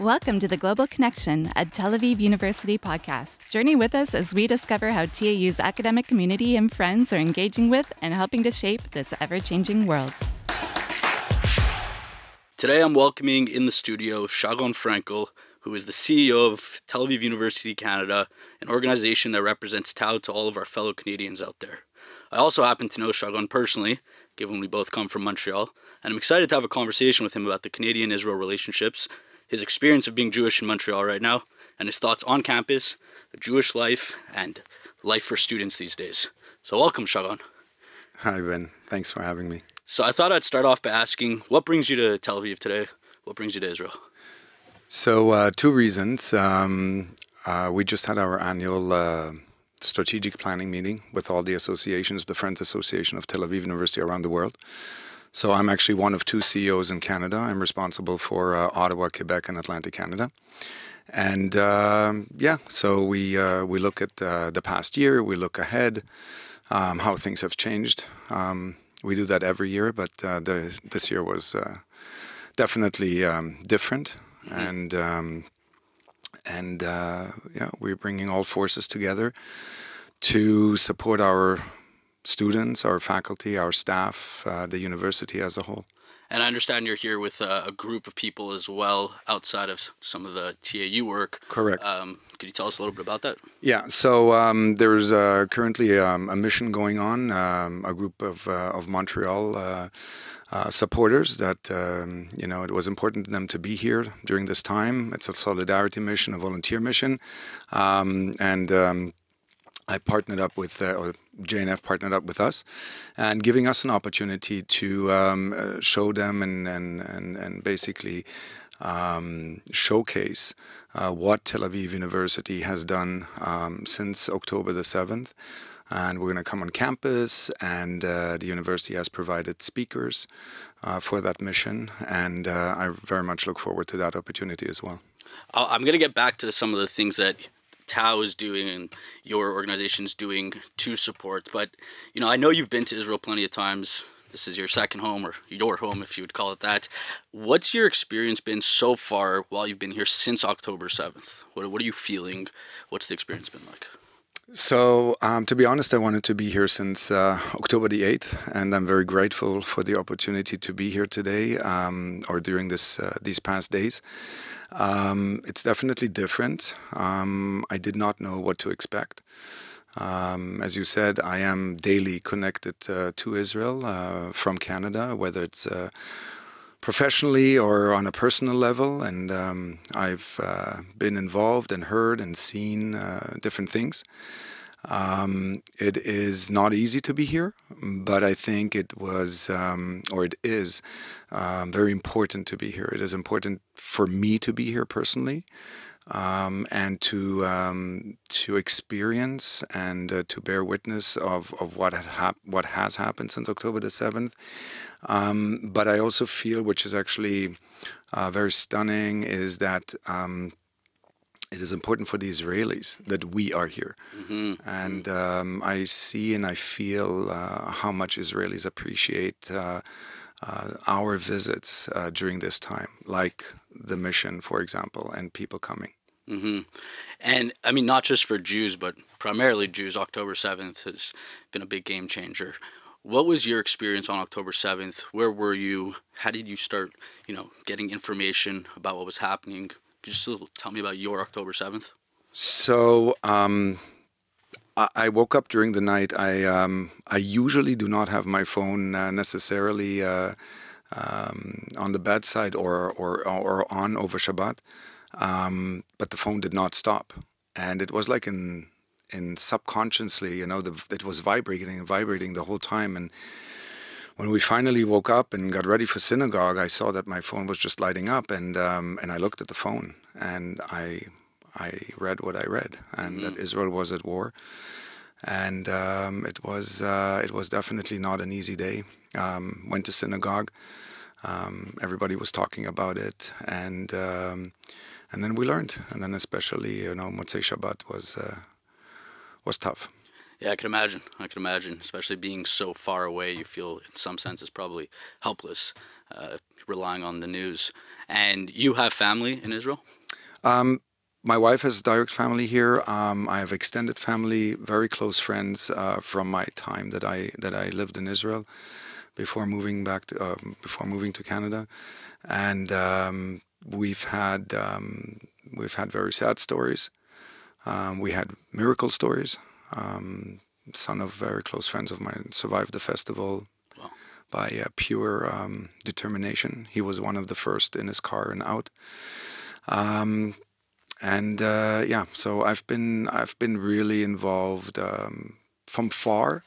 Welcome to the Global Connection, a Tel Aviv University podcast. Journey with us as we discover how TAU's academic community and friends are engaging with and helping to shape this ever changing world. Today I'm welcoming in the studio Sharon Fraenkel, who is the CEO of Tel Aviv University Canada, an organization that represents TAU to all of our fellow Canadians out there. I also happen to know Shagon personally, given we both come from Montreal, and I'm excited to have a conversation with him about the Canadian Israel relationships his experience of being Jewish in Montreal right now, and his thoughts on campus, Jewish life, and life for students these days. So, welcome, Sharon. Hi, Ben. Thanks for having me. So, I thought I'd start off by asking what brings you to Tel Aviv today? What brings you to Israel? So, uh, two reasons. Um, uh, we just had our annual uh, strategic planning meeting with all the associations, the Friends Association of Tel Aviv University around the world. So I'm actually one of two CEOs in Canada. I'm responsible for uh, Ottawa, Quebec, and Atlantic Canada. And uh, yeah, so we uh, we look at uh, the past year, we look ahead, um, how things have changed. Um, we do that every year, but uh, the, this year was uh, definitely um, different, mm-hmm. and um, and yeah, we're bringing all forces together to support our students, our faculty, our staff, uh, the university as a whole. And I understand you're here with uh, a group of people as well outside of some of the TAU work. Correct. Um, could you tell us a little bit about that? Yeah, so um, there's uh, currently um, a mission going on, um, a group of, uh, of Montreal uh, uh, supporters that, um, you know, it was important to them to be here during this time. It's a solidarity mission, a volunteer mission. Um, and I partnered up with, uh, or JNF partnered up with us, and giving us an opportunity to um, uh, show them and and and, and basically um, showcase uh, what Tel Aviv University has done um, since October the seventh. And we're going to come on campus, and uh, the university has provided speakers uh, for that mission, and uh, I very much look forward to that opportunity as well. I'm going to get back to some of the things that Tau is doing and your organization is doing to support. But you know, I know you've been to Israel plenty of times. This is your second home, or your home, if you would call it that. What's your experience been so far while you've been here since October seventh? What What are you feeling? What's the experience been like? So, um, to be honest, I wanted to be here since uh, October the 8th, and I'm very grateful for the opportunity to be here today um, or during this uh, these past days. Um, it's definitely different. Um, I did not know what to expect. Um, as you said, I am daily connected uh, to Israel uh, from Canada, whether it's uh, professionally or on a personal level. And um, I've uh, been involved and heard and seen uh, different things. Um, it is not easy to be here, but I think it was, um, or it is, um, very important to be here. It is important for me to be here personally. Um, and to um, to experience and uh, to bear witness of, of what had hap- what has happened since October the seventh, um, but I also feel, which is actually uh, very stunning, is that it is important for the Israelis that we are here. Mm-hmm. And um, I see and I feel uh, how much Israelis appreciate uh, uh, our visits uh, during this time, like the mission, for example, and people coming. Mm-hmm. And I mean, not just for Jews, but primarily Jews, October 7th has been a big game changer. What was your experience on October 7th? Where were you? How did you start, you know, getting information about what was happening? Could you tell me about your October 7th? So, um, I woke up during the night. I um, I usually do not have my phone uh, necessarily uh, um, on the bedside or, or or on over Shabbat, um, but the phone did not stop, and it was like in and subconsciously, you know, the, it was vibrating and vibrating the whole time. And when we finally woke up and got ready for synagogue, I saw that my phone was just lighting up, and um, and I looked at the phone and I I read what I read, and mm-hmm. that Israel was at war, and um, it was uh, it was definitely not an easy day. Um, went to synagogue. Um, everybody was talking about it, and um, and then we learned, and then especially you know Motzei Shabbat was. Uh, was tough. Yeah, I can imagine. I can imagine, especially being so far away. You feel, in some senses, probably helpless, uh, relying on the news. And you have family in Israel? Um, my wife has direct family here. Um, I have extended family, very close friends uh, from my time that I that I lived in Israel before moving back to, uh, before moving to Canada, and um, we've had um, we've had very sad stories. Um, we had miracle stories. Um, son of very close friends of mine survived the festival wow. by uh, pure um, determination. He was one of the first in his car and out. Um, and uh, yeah, so I've been I've been really involved um, from far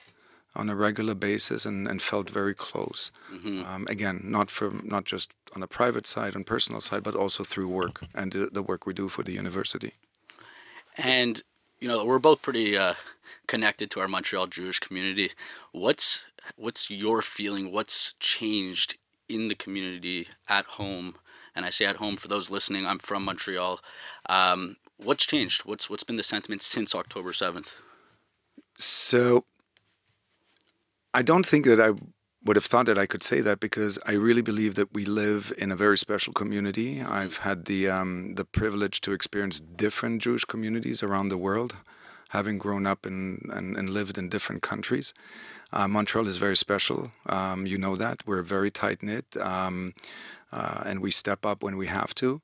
on a regular basis and, and felt very close. Mm-hmm. Um, again, not from not just on a private side, on personal side, but also through work and the, the work we do for the university. And you know, we're both pretty uh, connected to our Montreal Jewish community. What's what's your feeling? What's changed in the community at home? And I say at home for those listening. I'm from Montreal. Um, what's changed? What's what's been the sentiment since October seventh? So, I don't think that I would have thought that I could say that because I really believe that we live in a very special community. I've had the um, the privilege to experience different Jewish communities around the world, having grown up in, and, and lived in different countries. Uh, Montreal is very special. Um, you know that we're very tight knit, um, uh, and we step up when we have to.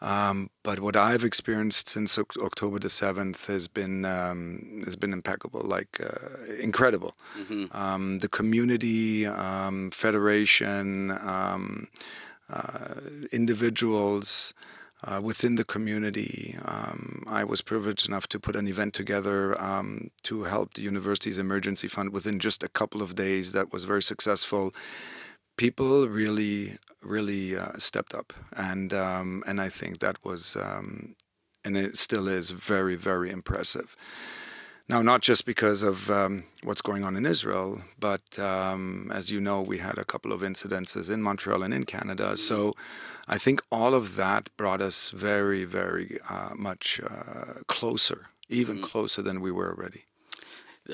Um, but what I've experienced since October the seventh has been um, has been impeccable, like uh, incredible. Mm-hmm. Um, the community, um, federation, um, uh, individuals. Uh, within the community, um, I was privileged enough to put an event together to help the university's emergency fund within just a couple of days. That was very successful people really really uh, stepped up, and um, and I think that was um, and it still is very very impressive. Now, not just because of um, what's going on in Israel, but um, as you know, we had a couple of incidences in Montreal and in Canada. So I think all of that brought us very, very uh, much uh, closer, even mm-hmm. closer than we were already.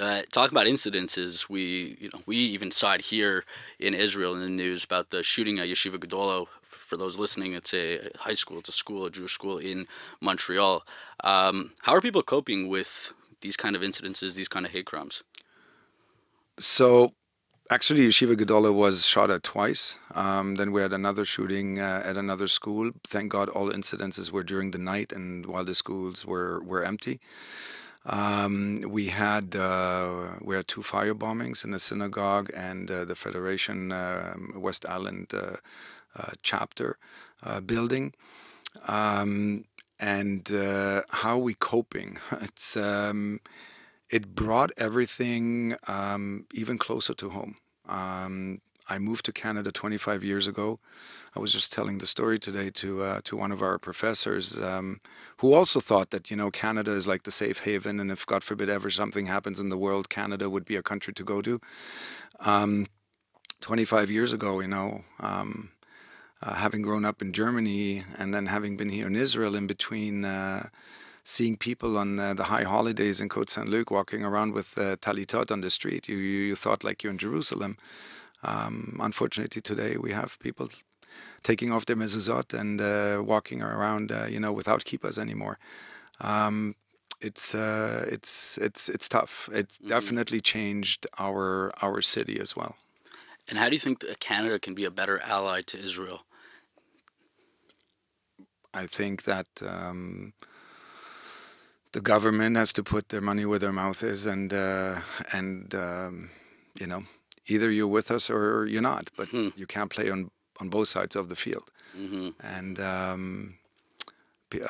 Uh, talking about incidences, we you know we even saw it here in Israel in the news about the shooting at Yeshiva Gedola. For those listening, it's a high school, it's a school, a Jewish school in Montreal. Um, how are people coping with these kind of incidences, these kind of hate crimes? So, actually, Yeshiva Gedola was shot at twice. Um, then we had another shooting uh, at another school. Thank God, all incidences were during the night and while the schools were were empty. Um, we had uh, we had two fire bombings in the synagogue and uh, the Federation uh, West Island uh, uh, chapter uh, building. Um, and how are we coping? It's um, it brought everything um, even closer to home. I moved to Canada 25 years ago. I was just telling the story today to uh, to one of our professors um, who also thought that you know Canada is like the safe haven, and if God forbid ever something happens in the world, Canada would be a country to go to. Um, 25 years ago, you know, um, uh, having grown up in Germany and then having been here in Israel in between. Uh, seeing people on uh, the high holidays in Côte Saint Luc walking around with uh, talitot on the street, you, you, you thought like you're in Jerusalem. Um, unfortunately, today we have people taking off their mezuzot and uh, walking around, uh, you know, without kippas anymore. Um, it's uh, it's it's it's tough. It mm-hmm. definitely changed our our city as well. And how do you think that Canada can be a better ally to Israel? I think that um, the government has to put their money where their mouth is, and uh, and um, you know, either you're with us or you're not. But mm-hmm. you can't play on on both sides of the field, mm-hmm. and um,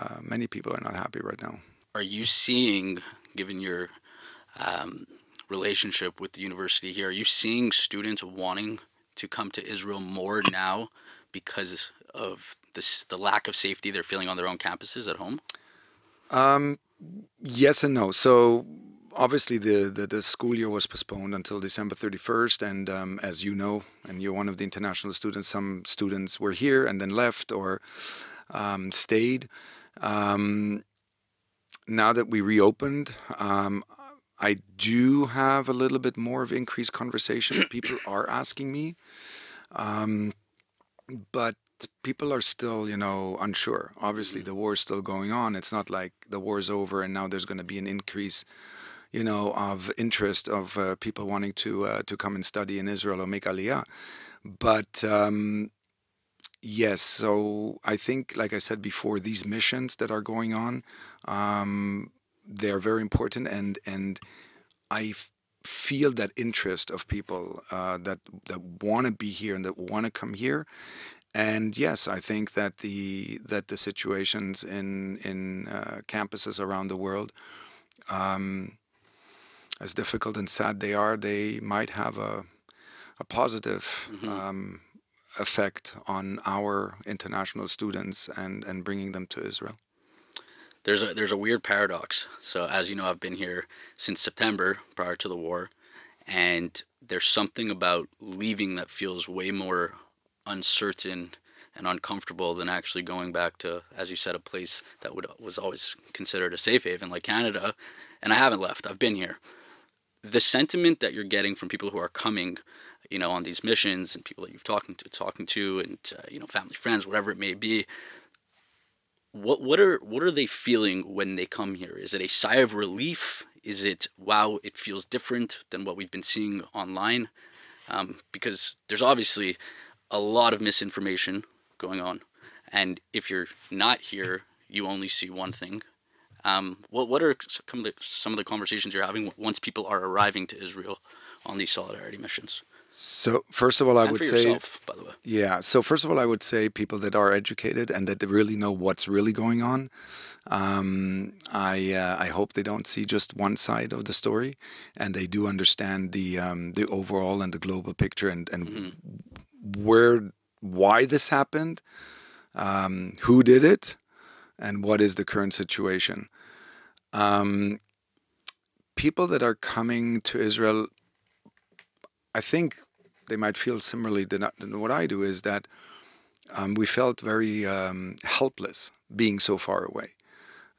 uh, many people are not happy right now. Are you seeing, given your um, relationship with the university here, are you seeing students wanting to come to Israel more now because of this the lack of safety they're feeling on their own campuses at home? Um, yes and no. So obviously the, the, the, school year was postponed until December 31st, and um, as you know, and you're one of the international students, some students were here and then left or um, stayed. Um, now that we reopened, um, I do have a little bit more of increased conversations. People are asking me, um, but people are still, you know, unsure. Obviously, the war is still going on. It's not like the war is over and now there's going to be an increase, you know, of interest of uh, people wanting to uh, to come and study in Israel or make aliyah. But um, yes, so I think, like I said before, these missions that are going on, um, they're very important, and and I feel that interest of people uh, that that want to be here and that want to come here. And yes, I think that the that the situations in in uh, campuses around the world, um, as difficult and sad they are, they might have a a positive mm-hmm. um, effect on our international students and and bringing them to Israel there's a there's a weird paradox. So as you know, I've been here since September prior to the war, and there's something about leaving that feels way more uncertain and uncomfortable than actually going back to, as you said, a place that would was always considered a safe haven like Canada. And I haven't left. I've been here. The sentiment that you're getting from people who are coming, you know, on these missions and people that you've talking to, talking to, and uh, you know, family, friends, whatever it may be, what what are what are they feeling when they come here? Is it a sigh of relief? Is it wow? It feels different than what we've been seeing online, um, because there's obviously a lot of misinformation going on, and if you're not here, you only see one thing. Um, what what are some of the some of the conversations you're having once people are arriving to Israel on these solidarity missions? So first of all, I and would say, yourself, by the way. yeah. So first of all, I would say people that are educated and that they really know what's really going on. Um, I uh, I hope they don't see just one side of the story, and they do understand the um, the overall and the global picture and and mm-hmm. where why this happened, um, who did it, and what is the current situation. Um, people that are coming to Israel I think they might feel similarly than, than what I do is that um, we felt very um, helpless being so far away.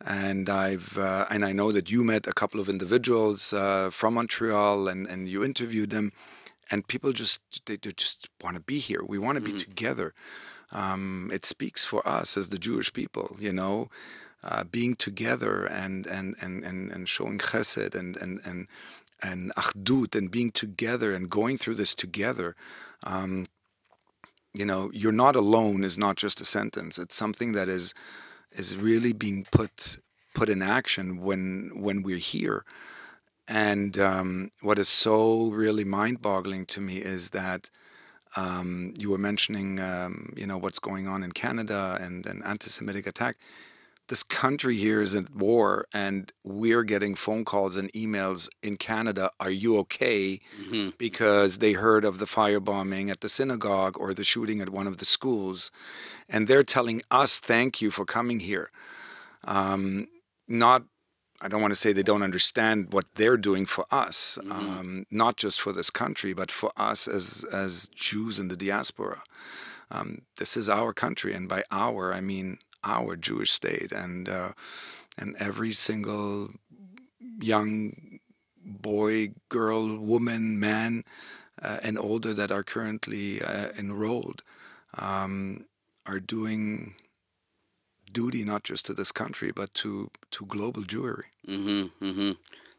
And I've uh, and I know that you met a couple of individuals uh, from Montreal and, and you interviewed them, and people just they, they just want to be here. We want to mm-hmm. be together. Um, it speaks for us as the Jewish people, you know, uh, being together and and and and, and showing chesed and and and and achdut and being together and going through this together. Um, you know, you're not alone is not just a sentence. It's something that is is really being put put in action when when we're here. And um, what is so really mind-boggling to me is that um, you were mentioning, um, you know, what's going on in Canada and an anti-Semitic attack this country here is at war and we're getting phone calls and emails in Canada, are you okay? Mm-hmm. Because they heard of the firebombing at the synagogue or the shooting at one of the schools. And they're telling us, thank you for coming here. Um, not, I don't want to say they don't understand what they're doing for us, mm-hmm. um, not just for this country, but for us as, as Jews in the diaspora. Um, this is our country, and by our, I mean our Jewish state, and uh, and every single young boy, girl, woman, man, uh, and older that are currently uh, enrolled um, are doing duty not just to this country but to to global Jewry. Mm-hmm, mm-hmm.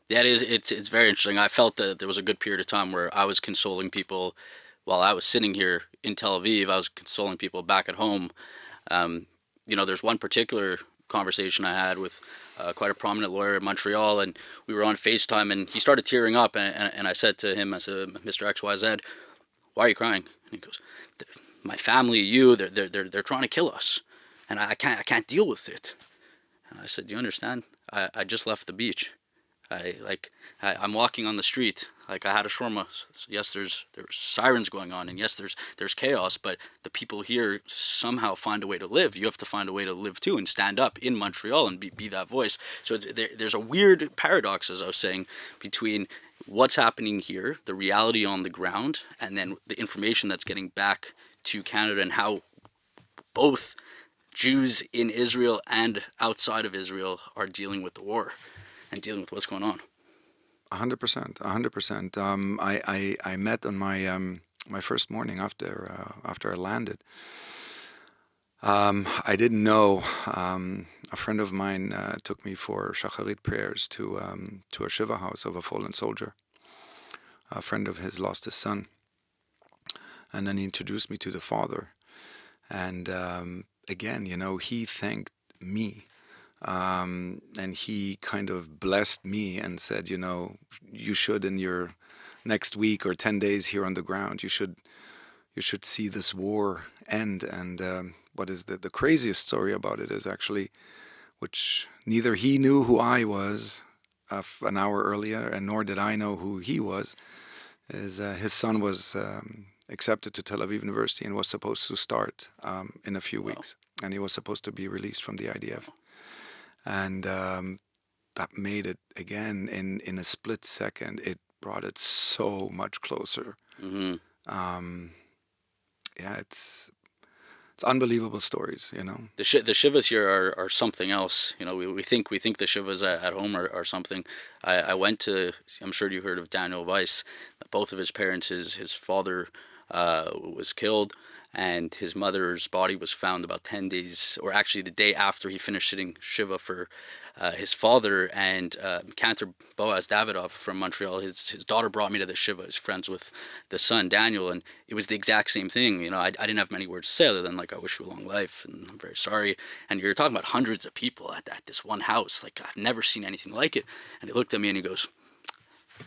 That is, it's it's very interesting. I felt that there was a good period of time where I was consoling people while I was sitting here in Tel Aviv. I was consoling people back at home. Um, you know, there's one particular conversation I had with uh, quite a prominent lawyer in Montreal, and we were on FaceTime, and he started tearing up, and, and, and I said to him, I said, Mr. XYZ, why are you crying? And he goes, my family, you, they're, they're, they're, they're trying to kill us, and I can't, I can't deal with it. And I said, do you understand? I, I just left the beach. I like I, am walking on the street. Like I had a shawarma. Yes, there's there's sirens going on, and yes, there's there's chaos. But the people here somehow find a way to live. You have to find a way to live too, and stand up in Montreal and be, be that voice. So there, there's a weird paradox, as I was saying, between what's happening here, the reality on the ground, and then the information that's getting back to Canada, and how both Jews in Israel and outside of Israel are dealing with the war and dealing with what's going on. hundred percent, hundred percent. Um, I, I I met on my um, my first morning after uh, after I landed. Um, I didn't know. Um, a friend of mine uh, took me for shacharit prayers to um, to a shiva house of a fallen soldier. A friend of his lost his son, and then he introduced me to the father. And um, again, you know, he thanked me, um, and he kind of blessed me and said, you know, you should in your next week or ten days here on the ground, you should you should see this war end. And um, what is the the craziest story about it is actually which neither he knew who I was uh, an hour earlier, and nor did I know who he was. Is uh, his son was um, accepted to Tel Aviv University and was supposed to start um, in a few weeks, wow. and he was supposed to be released from the IDF, and um, that made it again in in a split second. It brought it so much closer. Mm-hmm. Um, yeah, it's it's unbelievable stories, you know. The sh- the shivas here are, are something else. You know, we, we think we think the shivas at, at home are, are something. I, I went to. I'm sure you heard of Daniel Weiss. Both of his parents, his his father uh, was killed, and his mother's body was found about 10 days, or actually the day after he finished sitting Shiva for uh, his father. And uh, Cantor Boaz Davidov from Montreal, his, his daughter brought me to the Shiva, his friends with the son, Daniel, and it was the exact same thing. You know, I, I didn't have many words to say other than, like, I wish you a long life, and I'm very sorry. And you're talking about hundreds of people at, at this one house. Like, I've never seen anything like it. And he looked at me and he goes,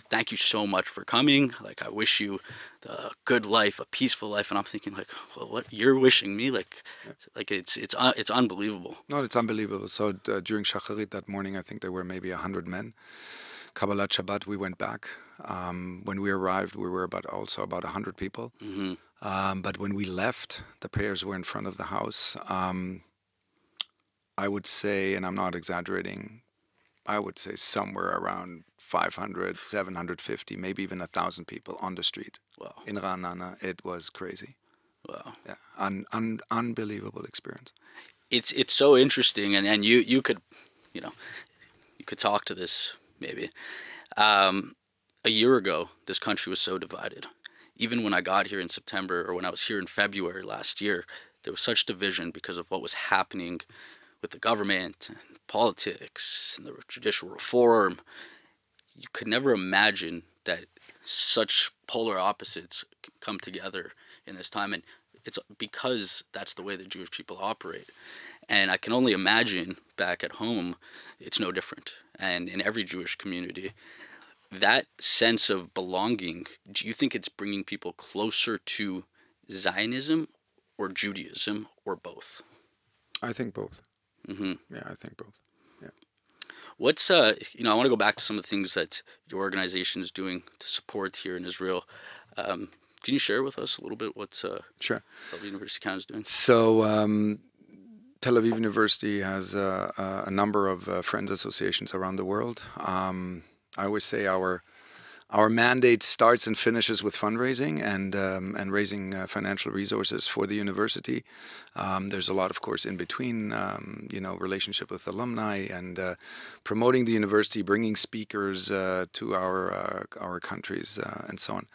thank you so much for coming. Like, I wish you a good life, a peaceful life. And I'm thinking, like, well, what you're wishing me? Like, yeah. like it's it's uh, it's unbelievable. No, it's unbelievable. So uh, during Shacharit that morning, I think there were maybe a hundred men. Kabbalah Shabbat, we went back. Um, when we arrived, we were about also about a hundred people. Mm-hmm. Um, but when we left, the prayers were in front of the house. Um, I would say, and I'm not exaggerating, I would say somewhere around 500, 750, maybe even a thousand people on the street. Wow. In Ra'anana, it was crazy. Wow. Yeah, un, un, unbelievable experience. It's it's so interesting, and, and you you could, you know, you could talk to this maybe. Um, a year ago, this country was so divided. Even when I got here in September, or when I was here in February last year, there was such division because of what was happening with the government and politics and the judicial reform you could never imagine that such polar opposites come together in this time and it's because that's the way the Jewish people operate. And I can only imagine back at home, it's no different. And in every Jewish community, that sense of belonging, do you think it's bringing people closer to Zionism or Judaism or both? I think both. Mm-hmm. Yeah, I think both. What's uh, you know, I want to go back to some of the things that your organization is doing to support here in Israel. Um, can you share with us a little bit what's uh, sure. Tel Aviv University Canada is doing? So. Um, Tel Aviv University has uh, a number of uh, friends associations around the world. Um, I always say our our mandate starts and finishes with fundraising and um, and raising uh, financial resources for the university. Um, there's a lot, of course, in between, um, you know, relationship with alumni and uh, promoting the university, bringing speakers uh, to our uh, our countries, uh, and so on.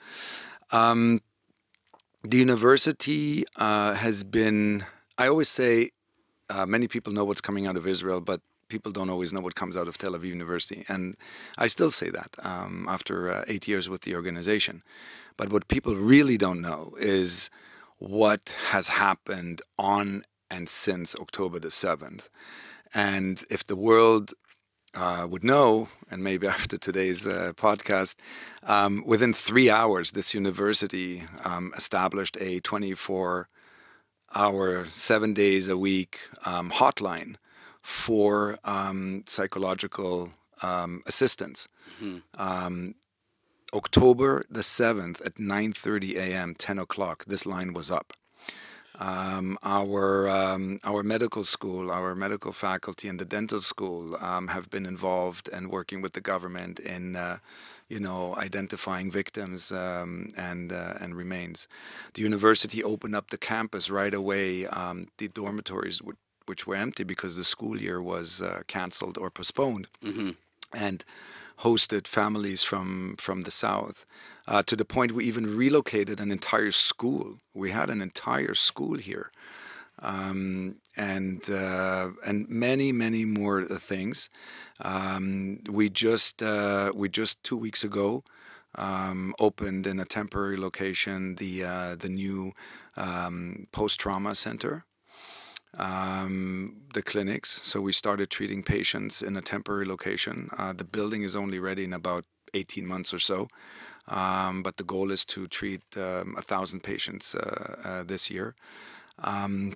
Um, the university uh, has been. I always say, many people know what's coming out of Israel, but people don't always know what comes out of Tel Aviv University. And I still say that um, after uh, eight years with the organization. But what people really don't know is what has happened on and since October the 7th. And if the world uh, would know, and maybe after today's uh, podcast, um, within three hours, this university um, established a 24 hour, seven days a week um, hotline for um, psychological um, assistance. Mm-hmm. Um, October the 7th at 9:30 a.m., 10 o'clock, this line was up. Um, our um, our medical school, our medical faculty, and the dental school um, have been involved and working with the government in, uh, you know, identifying victims um, and uh, and remains. The university opened up the campus right away. Um, the dormitories would which were empty because the school year was uh, cancelled or postponed, mm-hmm. and hosted families from from the south. Uh, to the point we even relocated an entire school. We had an entire school here um, and uh, and many many more things. Um, we just uh, we just two weeks ago um, opened in a temporary location the uh, the new um, post trauma center. Um, the clinics. So we started treating patients in a temporary location. Uh, the building is only ready in about 18 months or so. Um, but the goal is to treat um, a thousand patients uh, uh, this year. Um,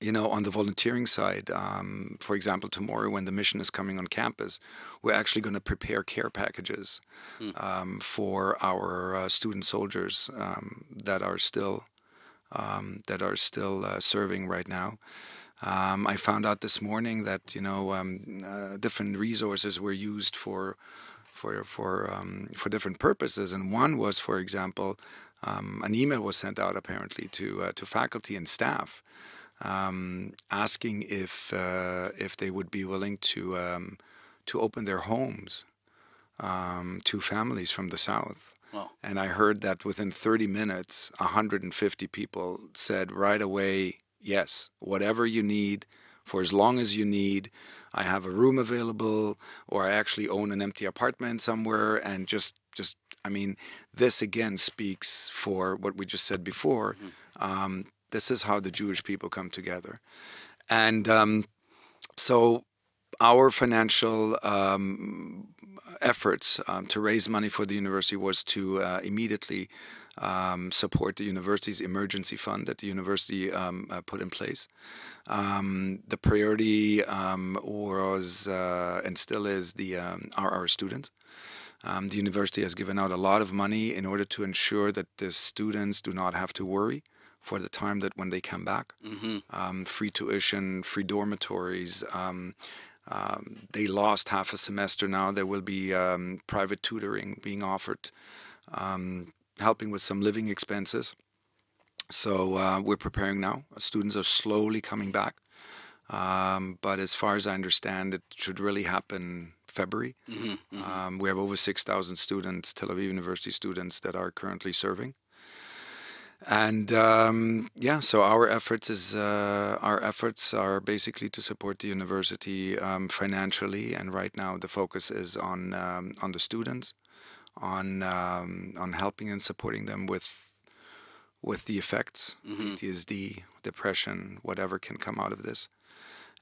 you know, on the volunteering side, um, for example, tomorrow when the mission is coming on campus, we're actually going to prepare care packages mm. um, for our uh, student soldiers um, that are still um, that are still uh, serving right now. Um, I found out this morning that you know um, uh, different resources were used for for for for different purposes, and one was, for example, an email was sent out apparently to uh, to faculty and staff um, asking if uh, if they would be willing to um, to open their homes um, to families from the south. Wow. And I heard that within 30 minutes, 150 people said right away, yes, whatever you need, for as long as you need. I have a room available, or I actually own an empty apartment somewhere, and just just I mean, this again speaks for what we just said before. Mm-hmm. Um, this is how the Jewish people come together. And um, so our financial um, efforts um, to raise money for the university was to uh, immediately um, support the university's emergency fund that the university um, uh, put in place. Um, the priority um, was uh, and still is the our, our students. the university has given out a lot of money in order to ensure that the students do not have to worry for the time that when they come back. Mm-hmm. Um, free tuition, free dormitories. Um, um, they lost half a semester now. There will be um, private tutoring being offered, um, helping with some living expenses. So uh, we're preparing now. Students are slowly coming back. Um, but as far as I understand, it should really happen February. Mm-hmm, mm-hmm. we have over 6,000 students, Tel Aviv University students, that are currently serving and um, yeah, so our efforts is uh, our efforts are basically to support the university um, financially, and right now the focus is on um, on the students, on um, on helping and supporting them with with the effects, mm-hmm. PTSD, depression, whatever can come out of this,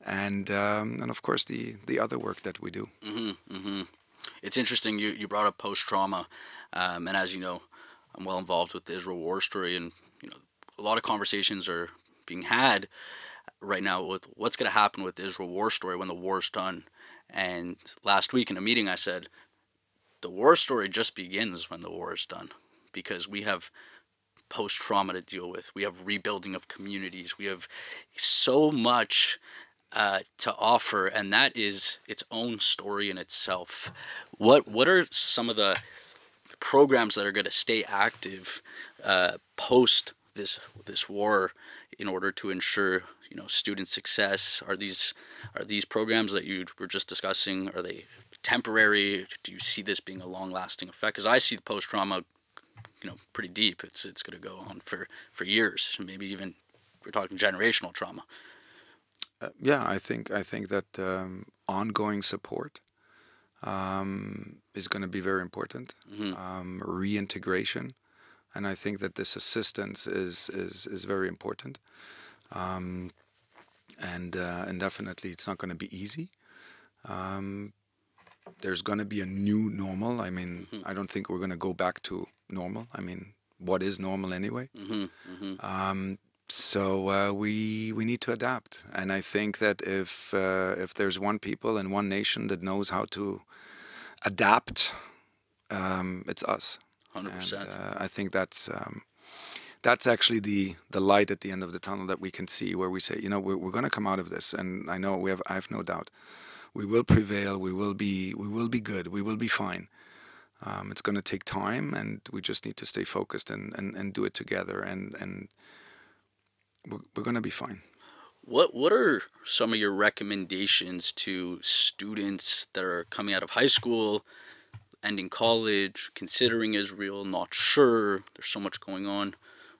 and um, and of course the the other work that we do. Mm-hmm, mm-hmm. It's interesting you you brought up post trauma, um, and as you know I'm well involved with the Israel war story, and you know, a lot of conversations are being had right now with what's going to happen with the Israel war story when the war's done. And last week in a meeting, I said the war story just begins when the war is done, because we have post trauma to deal with. We have rebuilding of communities. We have so much uh, to offer, and that is its own story in itself. What what are some of the programs that are going to stay active uh, post this this war in order to ensure you know student success? Are these are these programs that you were just discussing are they temporary? Do you see this being a long lasting effect? Because i see the post trauma you know pretty deep. It's it's going to go on for for years maybe even we're talking generational trauma. Uh, yeah i think i think that um, ongoing support um, is going to be very important. Mm-hmm. Um, reintegration, and I think that this assistance is is is very important. Um, and uh, and definitely, it's not going to be easy. Um, there's going to be a new normal. I mean, mm-hmm. I don't think we're going to go back to normal. I mean, what is normal anyway? Mm-hmm. So uh, we we need to adapt, and I think that if uh, if there's one people and one nation that knows how to adapt, um, it's us. Hundred percent. Uh, I think that's um, that's actually the the light at the end of the tunnel that we can see, where we say, you know, we're we're going to come out of this, and I know we have I have no doubt, we will prevail. We will be we will be good. We will be fine. Um, it's going to take time, and we just need to stay focused and, and, and do it together. And and we're, we're going to be fine. What what are some of your recommendations to students that are coming out of high school, ending college, considering Israel, not sure, there's so much going on.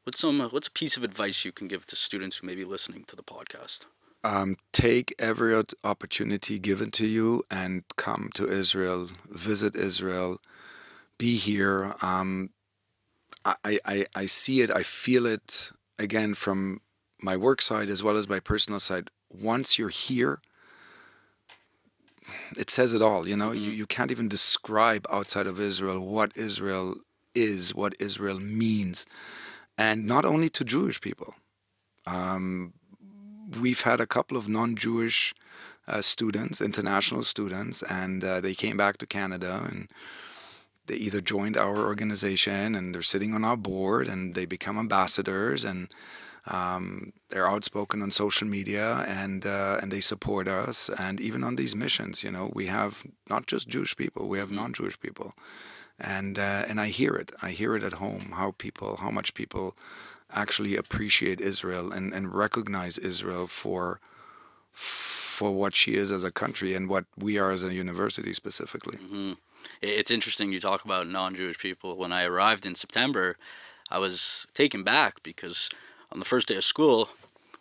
What's some uh, what's a piece of advice you can give to students who may be listening to the podcast? Um, take every opportunity given to you and come to Israel, visit Israel, be here. Um, I, I, I see it, I feel it again from my work side as well as my personal side. Once you're here, it says it all. You know, you, mm-hmm. you can't even describe outside of Israel what Israel is, what Israel means, and not only to Jewish people. Um, we've had a couple of non-Jewish uh, students, international students, and uh, they came back to Canada and they either joined our organization and they're sitting on our board and they become ambassadors and um, they're outspoken on social media and uh, and they support us and even on these missions you know we have not just Jewish people we have mm-hmm. non-Jewish people and uh, and I hear it I hear it at home how people how much people actually appreciate Israel and, and recognize Israel for for what she is as a country and what we are as a university specifically. Mm-hmm. It's interesting you talk about non-Jewish people. When I arrived in September, I was taken back because on the first day of school,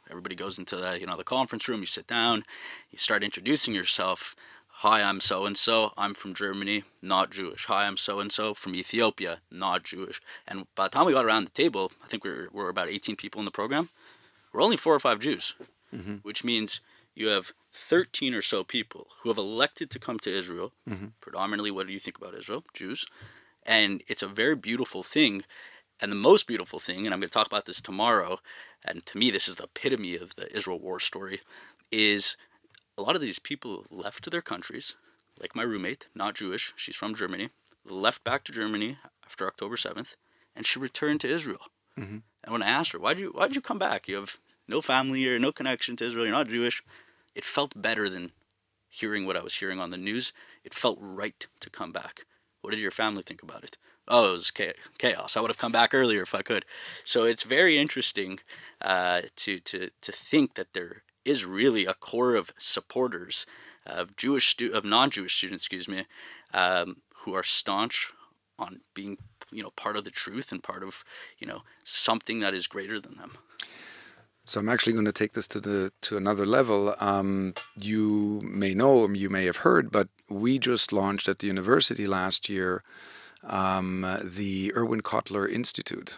everybody goes into the you know the conference room. You sit down, you start introducing yourself. Hi, I'm so and so. I'm from Germany, not Jewish. Hi, I'm so and so from Ethiopia, not Jewish. And by the time we got around the table, I think we were, we were about 18 people in the program. We're only four or five Jews, mm-hmm. which means you have 13 or so people who have elected to come to Israel. Mm-hmm. Predominantly, what do you think about Israel? Jews. And it's a very beautiful thing. And the most beautiful thing, and I'm going to talk about this tomorrow, and to me, this is the epitome of the Israel war story, is a lot of these people left their countries, like my roommate, not Jewish, she's from Germany, left back to Germany after October 7th, and she returned to Israel. Mm-hmm. And when I asked her, why did you, why'd you come back? You have no family or no connection to Israel, you're not Jewish. It felt better than hearing what I was hearing on the news. It felt right to come back. What did your family think about it? Oh, it was chaos. I would have come back earlier if I could. So it's very interesting uh, to, to, to think that there is really a core of supporters of Jewish stu- of non-Jewish students, excuse me, um, who are staunch on being you know part of the truth and part of you know something that is greater than them. So I'm actually going to take this to the to another level. Um, you may know, you may have heard, but we just launched at the university last year um, the Irwin Cotler Institute.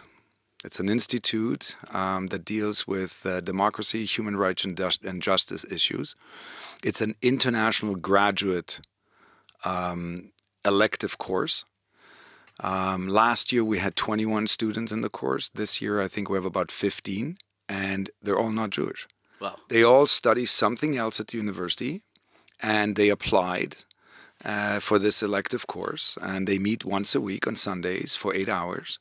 It's an institute um, that deals with uh, democracy, human rights, and, and, justice issues. It's an international graduate um, elective course. Um, last year we had 21 students in the course. This year I think we have about 15, and they're all not Jewish. Wow. They all study something else at the university, and they applied uh, for this elective course, and they meet once a week on Sundays for eight hours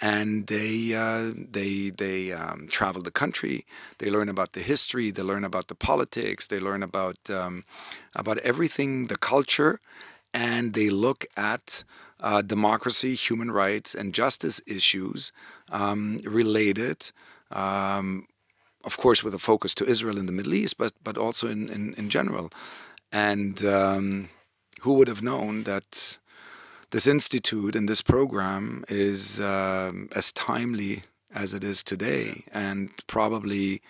and they uh, they they um, travel the country. They learn about the history. They learn about the politics. They learn about um, about everything, the culture, and they look at uh, democracy, human rights, and justice issues um, related. Um, of course, with a focus to Israel and the Middle East, but but also in in, in general. And um, who would have known that this institute and this program is uh, as timely as it is today, and probably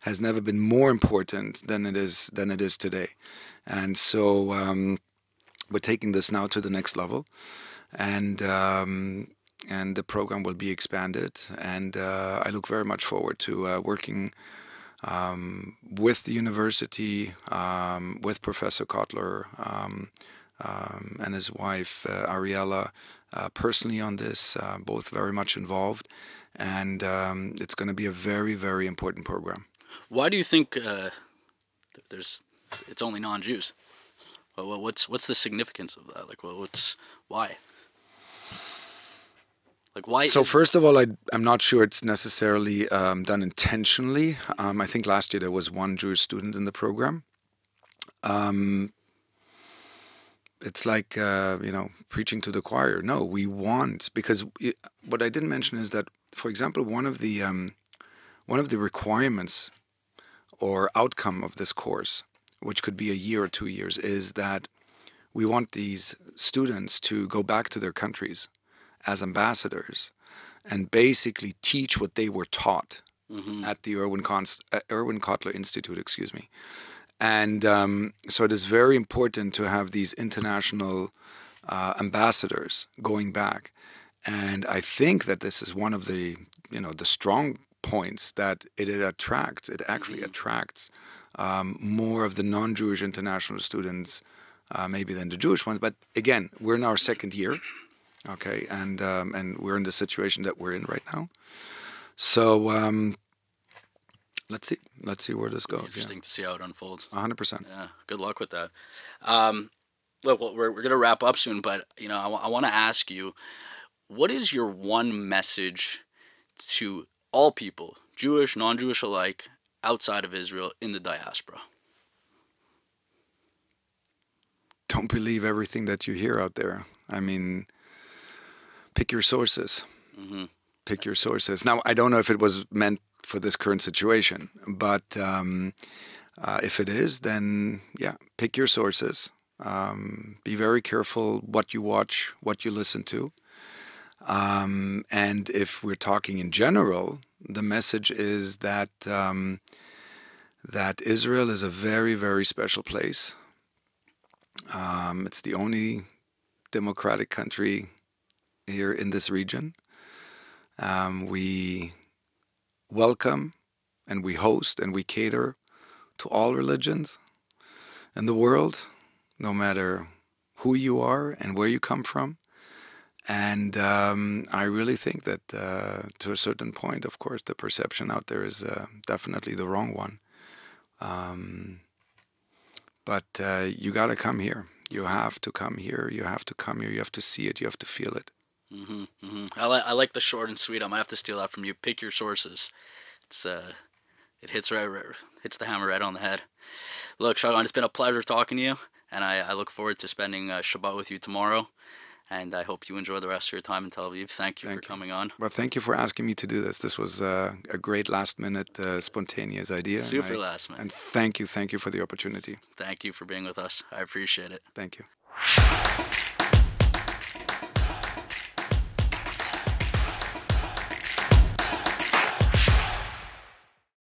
has never been more important than it is than it is today. And so um, we're taking this now to the next level, and um, and the program will be expanded. And uh, I look very much forward to uh, working. Um, with the university, um, with Professor Cotler, um, um, and his wife uh, Ariela uh, personally on this, uh, both very much involved, and um, it's going to be a very very important program. Why do you think uh, there's it's only non-Jews? Well, what's what's the significance of that? Like, well, what's why? Like why? So first of all, I, am not sure it's necessarily um, done intentionally. Um, I think last year there was one Jewish student in the program. Um, it's like uh, you know preaching to the choir. No, we want because it, what I didn't mention is that, for example, one of the um, one of the requirements or outcome of this course, which could be a year or two years, is that we want these students to go back to their countries as ambassadors and basically teach what they were taught Mm-hmm. at the Irwin, Const- uh, Irwin Cotler Institute, excuse me. And um, so it is very important to have these international uh, ambassadors going back. And I think that this is one of the, you know, the strong points that it, it attracts. It actually attracts um, more of the non-Jewish international students, uh, maybe than the Jewish ones. But again, we're in our second year, okay, and um, and we're in the situation that we're in right now. So um, let's see, let's see where this goes. Interesting to see how it unfolds. Hundred percent. Yeah, good luck with that. Um, look, well, we're, we're going to wrap up soon, but you know, I, want to ask you, what is your one message to all people, Jewish, non-Jewish alike, outside of Israel in the diaspora? Don't believe everything that you hear out there. I mean, pick your sources. Mm-hmm. Pick your sources. Now, I don't know if it was meant for this current situation, but um, uh, if it is, then yeah, pick your sources. Um, be very careful what you watch, what you listen to. Um, and if we're talking in general, the message is that um, that Israel is a very, very special place. Um, it's the only democratic country here in this region. Um, we welcome and we host and we cater to all religions in the world, no matter who you are and where you come from. And um, I really think that uh, to a certain point, of course, the perception out there is uh, definitely the wrong one. Um, but uh, you got to come here. You have to come here. You have to come here. You have to see it. You have to feel it. Mm-hmm, mm-hmm. I, li- I like the short and sweet. I might have to steal that from you. Pick your sources. It's uh, it hits right, right hits the hammer right on the head. Look, Sharon, it's been a pleasure talking to you, and I, I look forward to spending uh, Shabbat with you tomorrow. And I hope you enjoy the rest of your time in Tel Aviv. Thank you Thank for you. coming on. Well, thank you for asking me to do this. This was uh, a great last minute, uh, spontaneous idea. Super I- last minute. And thank you, thank you for the opportunity. Thank you for being with us. I appreciate it. Thank you.